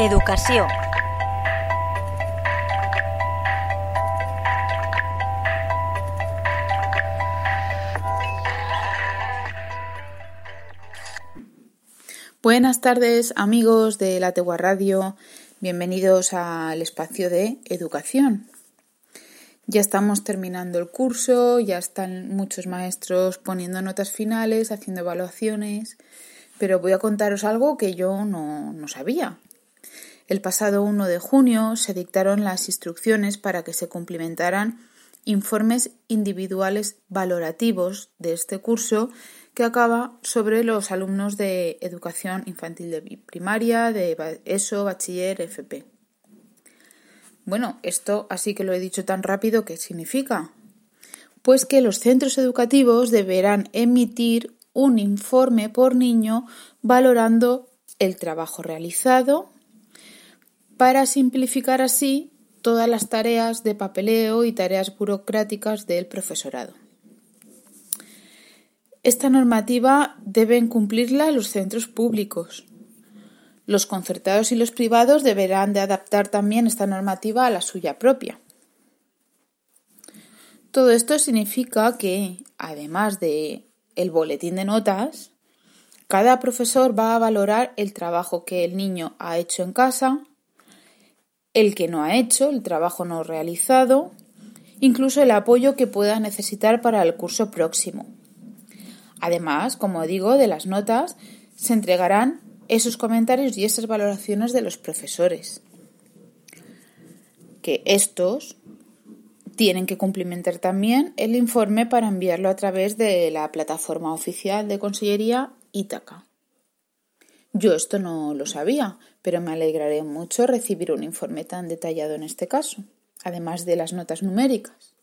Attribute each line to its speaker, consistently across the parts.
Speaker 1: Educació.
Speaker 2: Buenas tardes amigos de la Tegua Radio, bienvenidos al espacio de educación. Ya estamos terminando el curso, ya están muchos maestros poniendo notas finales, haciendo evaluaciones, pero voy a contaros algo que yo no, no sabía. El pasado 1 de junio se dictaron las instrucciones para que se cumplimentaran informes individuales valorativos de este curso que acaba sobre los alumnos de educación infantil de primaria, de ESO, bachiller, FP. Bueno, esto así que lo he dicho tan rápido, ¿qué significa? Pues que los centros educativos deberán emitir un informe por niño valorando el trabajo realizado para simplificar así todas las tareas de papeleo y tareas burocráticas del profesorado. Esta normativa deben cumplirla los centros públicos. Los concertados y los privados deberán de adaptar también esta normativa a la suya propia. Todo esto significa que, además de el boletín de notas, cada profesor va a valorar el trabajo que el niño ha hecho en casa, el que no ha hecho, el trabajo no realizado, incluso el apoyo que pueda necesitar para el curso próximo. Además, como digo, de las notas se entregarán esos comentarios y esas valoraciones de los profesores. Que estos tienen que cumplimentar también el informe para enviarlo a través de la plataforma oficial de Consellería Ítaca. Yo esto no lo sabía, pero me alegraré mucho recibir un informe tan detallado en este caso, además de las notas numéricas.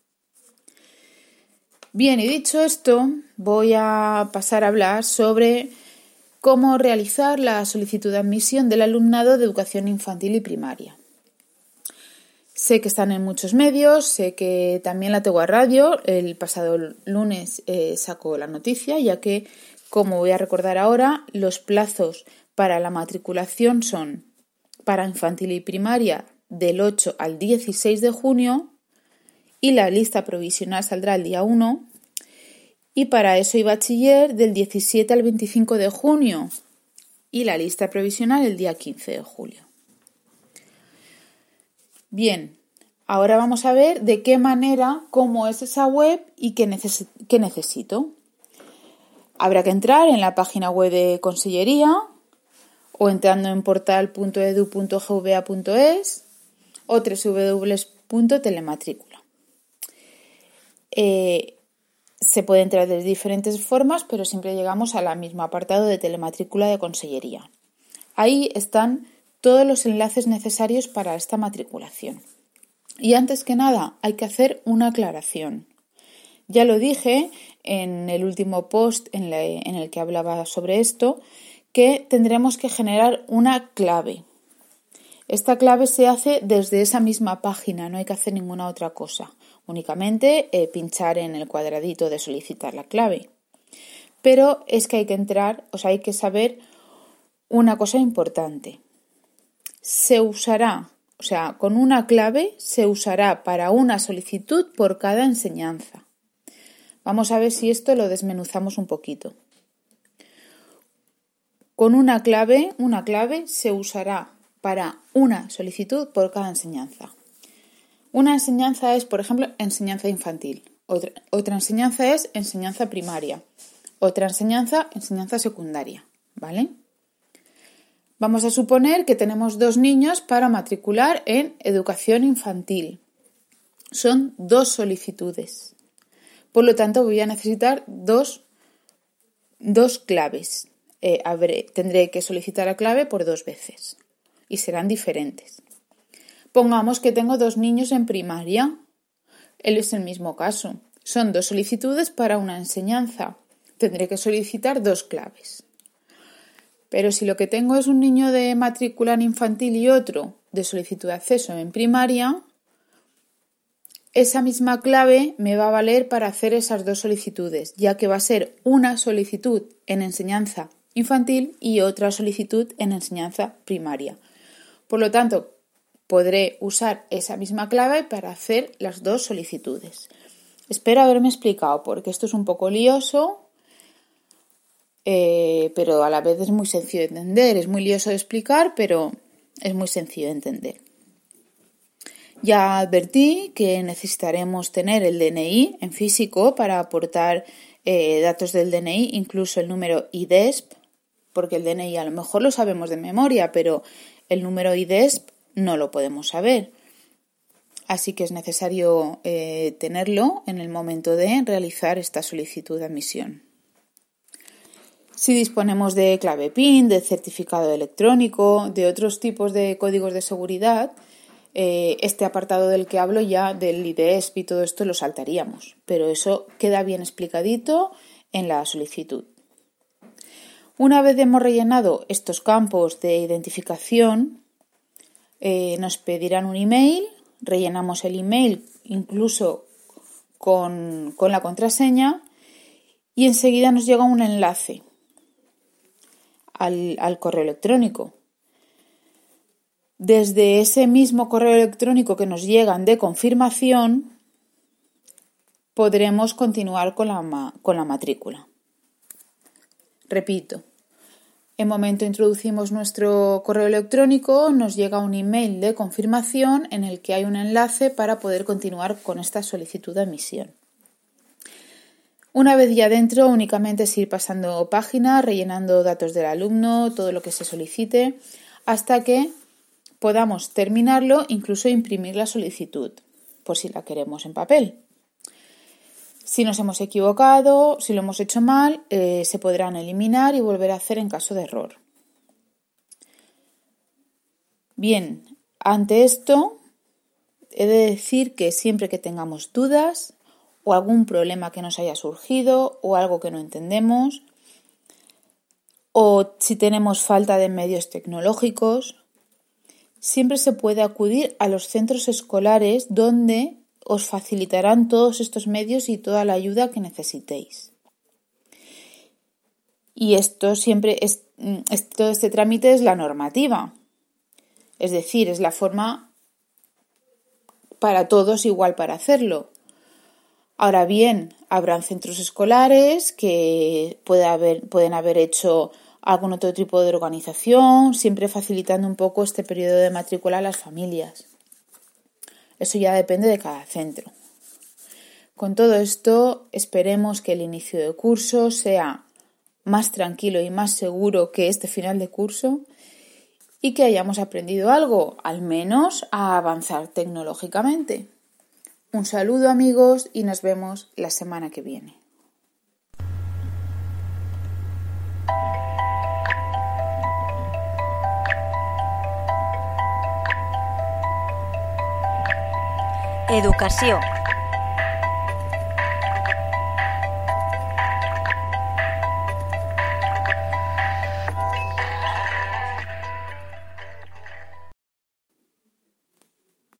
Speaker 2: Bien, y dicho esto, voy a pasar a hablar sobre cómo realizar la solicitud de admisión del alumnado de educación infantil y primaria. Sé que están en muchos medios, sé que también la Tegua Radio el pasado lunes eh, sacó la noticia, ya que, como voy a recordar ahora, los plazos para la matriculación son para infantil y primaria del 8 al 16 de junio y la lista provisional saldrá el día 1 y para eso y bachiller del 17 al 25 de junio y la lista provisional el día 15 de julio. Bien, ahora vamos a ver de qué manera, cómo es esa web y qué, necesito. Habrá que entrar en la página web de Consellería o entrando en portal.edu.gva.es o www.telematrícula. Eh, se puede entrar de diferentes formas, pero siempre llegamos al mismo apartado de telematrícula de consellería. Ahí están todos los enlaces necesarios para esta matriculación. Y antes que nada, hay que hacer una aclaración. Ya lo dije en el último post en, el que hablaba sobre esto, que tendremos que generar una clave. Esta clave se hace desde esa misma página, no hay que hacer ninguna otra cosa únicamente eh, pinchar en el cuadradito de solicitar la clave. Pero es que hay que entrar, o sea, hay que saber una cosa importante. Se usará, o sea, con una clave se usará para una solicitud por cada enseñanza. Vamos a ver si esto lo desmenuzamos un poquito. Con una clave, una clave se usará para una solicitud por cada enseñanza. Una enseñanza es, por ejemplo, enseñanza infantil. Otra, enseñanza es enseñanza primaria. Otra enseñanza, enseñanza secundaria. ¿Vale? Vamos a suponer que tenemos dos niños para matricular en educación infantil. Son dos solicitudes. Por lo tanto, voy a necesitar dos, dos claves. Eh, tendré que solicitar la clave por dos veces y serán diferentes. Pongamos que tengo dos niños en primaria. Él es el mismo caso. Son dos solicitudes para una enseñanza. Tendré que solicitar dos claves. Pero si lo que tengo es un niño de matrícula en infantil y otro de solicitud de acceso en primaria, esa misma clave me va a valer para hacer esas dos solicitudes, ya que va a ser una solicitud en enseñanza infantil y otra solicitud en enseñanza primaria. Por lo tanto, podré usar esa misma clave para hacer las dos solicitudes. Espero haberme explicado porque esto es un poco lioso, eh, pero a la vez es muy sencillo de entender. Es muy lioso de explicar, pero es muy sencillo de entender. Ya advertí que necesitaremos tener el DNI en físico para aportar eh, datos del DNI, incluso el número IDESP, porque el DNI a lo mejor lo sabemos de memoria, pero el número IDESP no lo podemos saber. Así que es necesario eh, tenerlo en el momento de realizar esta solicitud de admisión. Si disponemos de clave PIN, de certificado electrónico, de otros tipos de códigos de seguridad, eh, este apartado del que hablo ya, del IDESP y todo esto, lo saltaríamos. Pero eso queda bien explicadito en la solicitud. Una vez hemos rellenado estos campos de identificación, eh, nos pedirán un email, rellenamos el email incluso con, la contraseña y enseguida nos llega un enlace al correo electrónico. Desde ese mismo correo electrónico que nos llegan de confirmación, podremos continuar con la, con la matrícula. Repito, en momento introducimos nuestro correo electrónico, nos llega un email de confirmación en el que hay un enlace para poder continuar con esta solicitud de admisión. Una vez ya dentro, únicamente es ir pasando página, rellenando datos del alumno, todo lo que se solicite, hasta que podamos terminarlo, incluso imprimir la solicitud, por si la queremos en papel. Si nos hemos equivocado, si lo hemos hecho mal, eh, se podrán eliminar y volver a hacer en caso de error. Bien, ante esto, he de decir que siempre que tengamos dudas o algún problema que nos haya surgido o algo que no entendemos, o si tenemos falta de medios tecnológicos, siempre se puede acudir a los centros escolares donde os facilitarán todos estos medios y toda la ayuda que necesitéis. Y esto siempre es, todo este trámite es la normativa. Es decir, es la forma para todos igual para hacerlo. Ahora bien, habrán centros escolares que pueden haber hecho algún otro tipo de organización, siempre facilitando un poco este periodo de matrícula a las familias. Eso ya depende de cada centro. Con todo esto, esperemos que el inicio de curso sea más tranquilo y más seguro que este final de curso y que hayamos aprendido algo, al menos a avanzar tecnológicamente. Un saludo amigos y nos vemos la semana que viene.
Speaker 1: Educació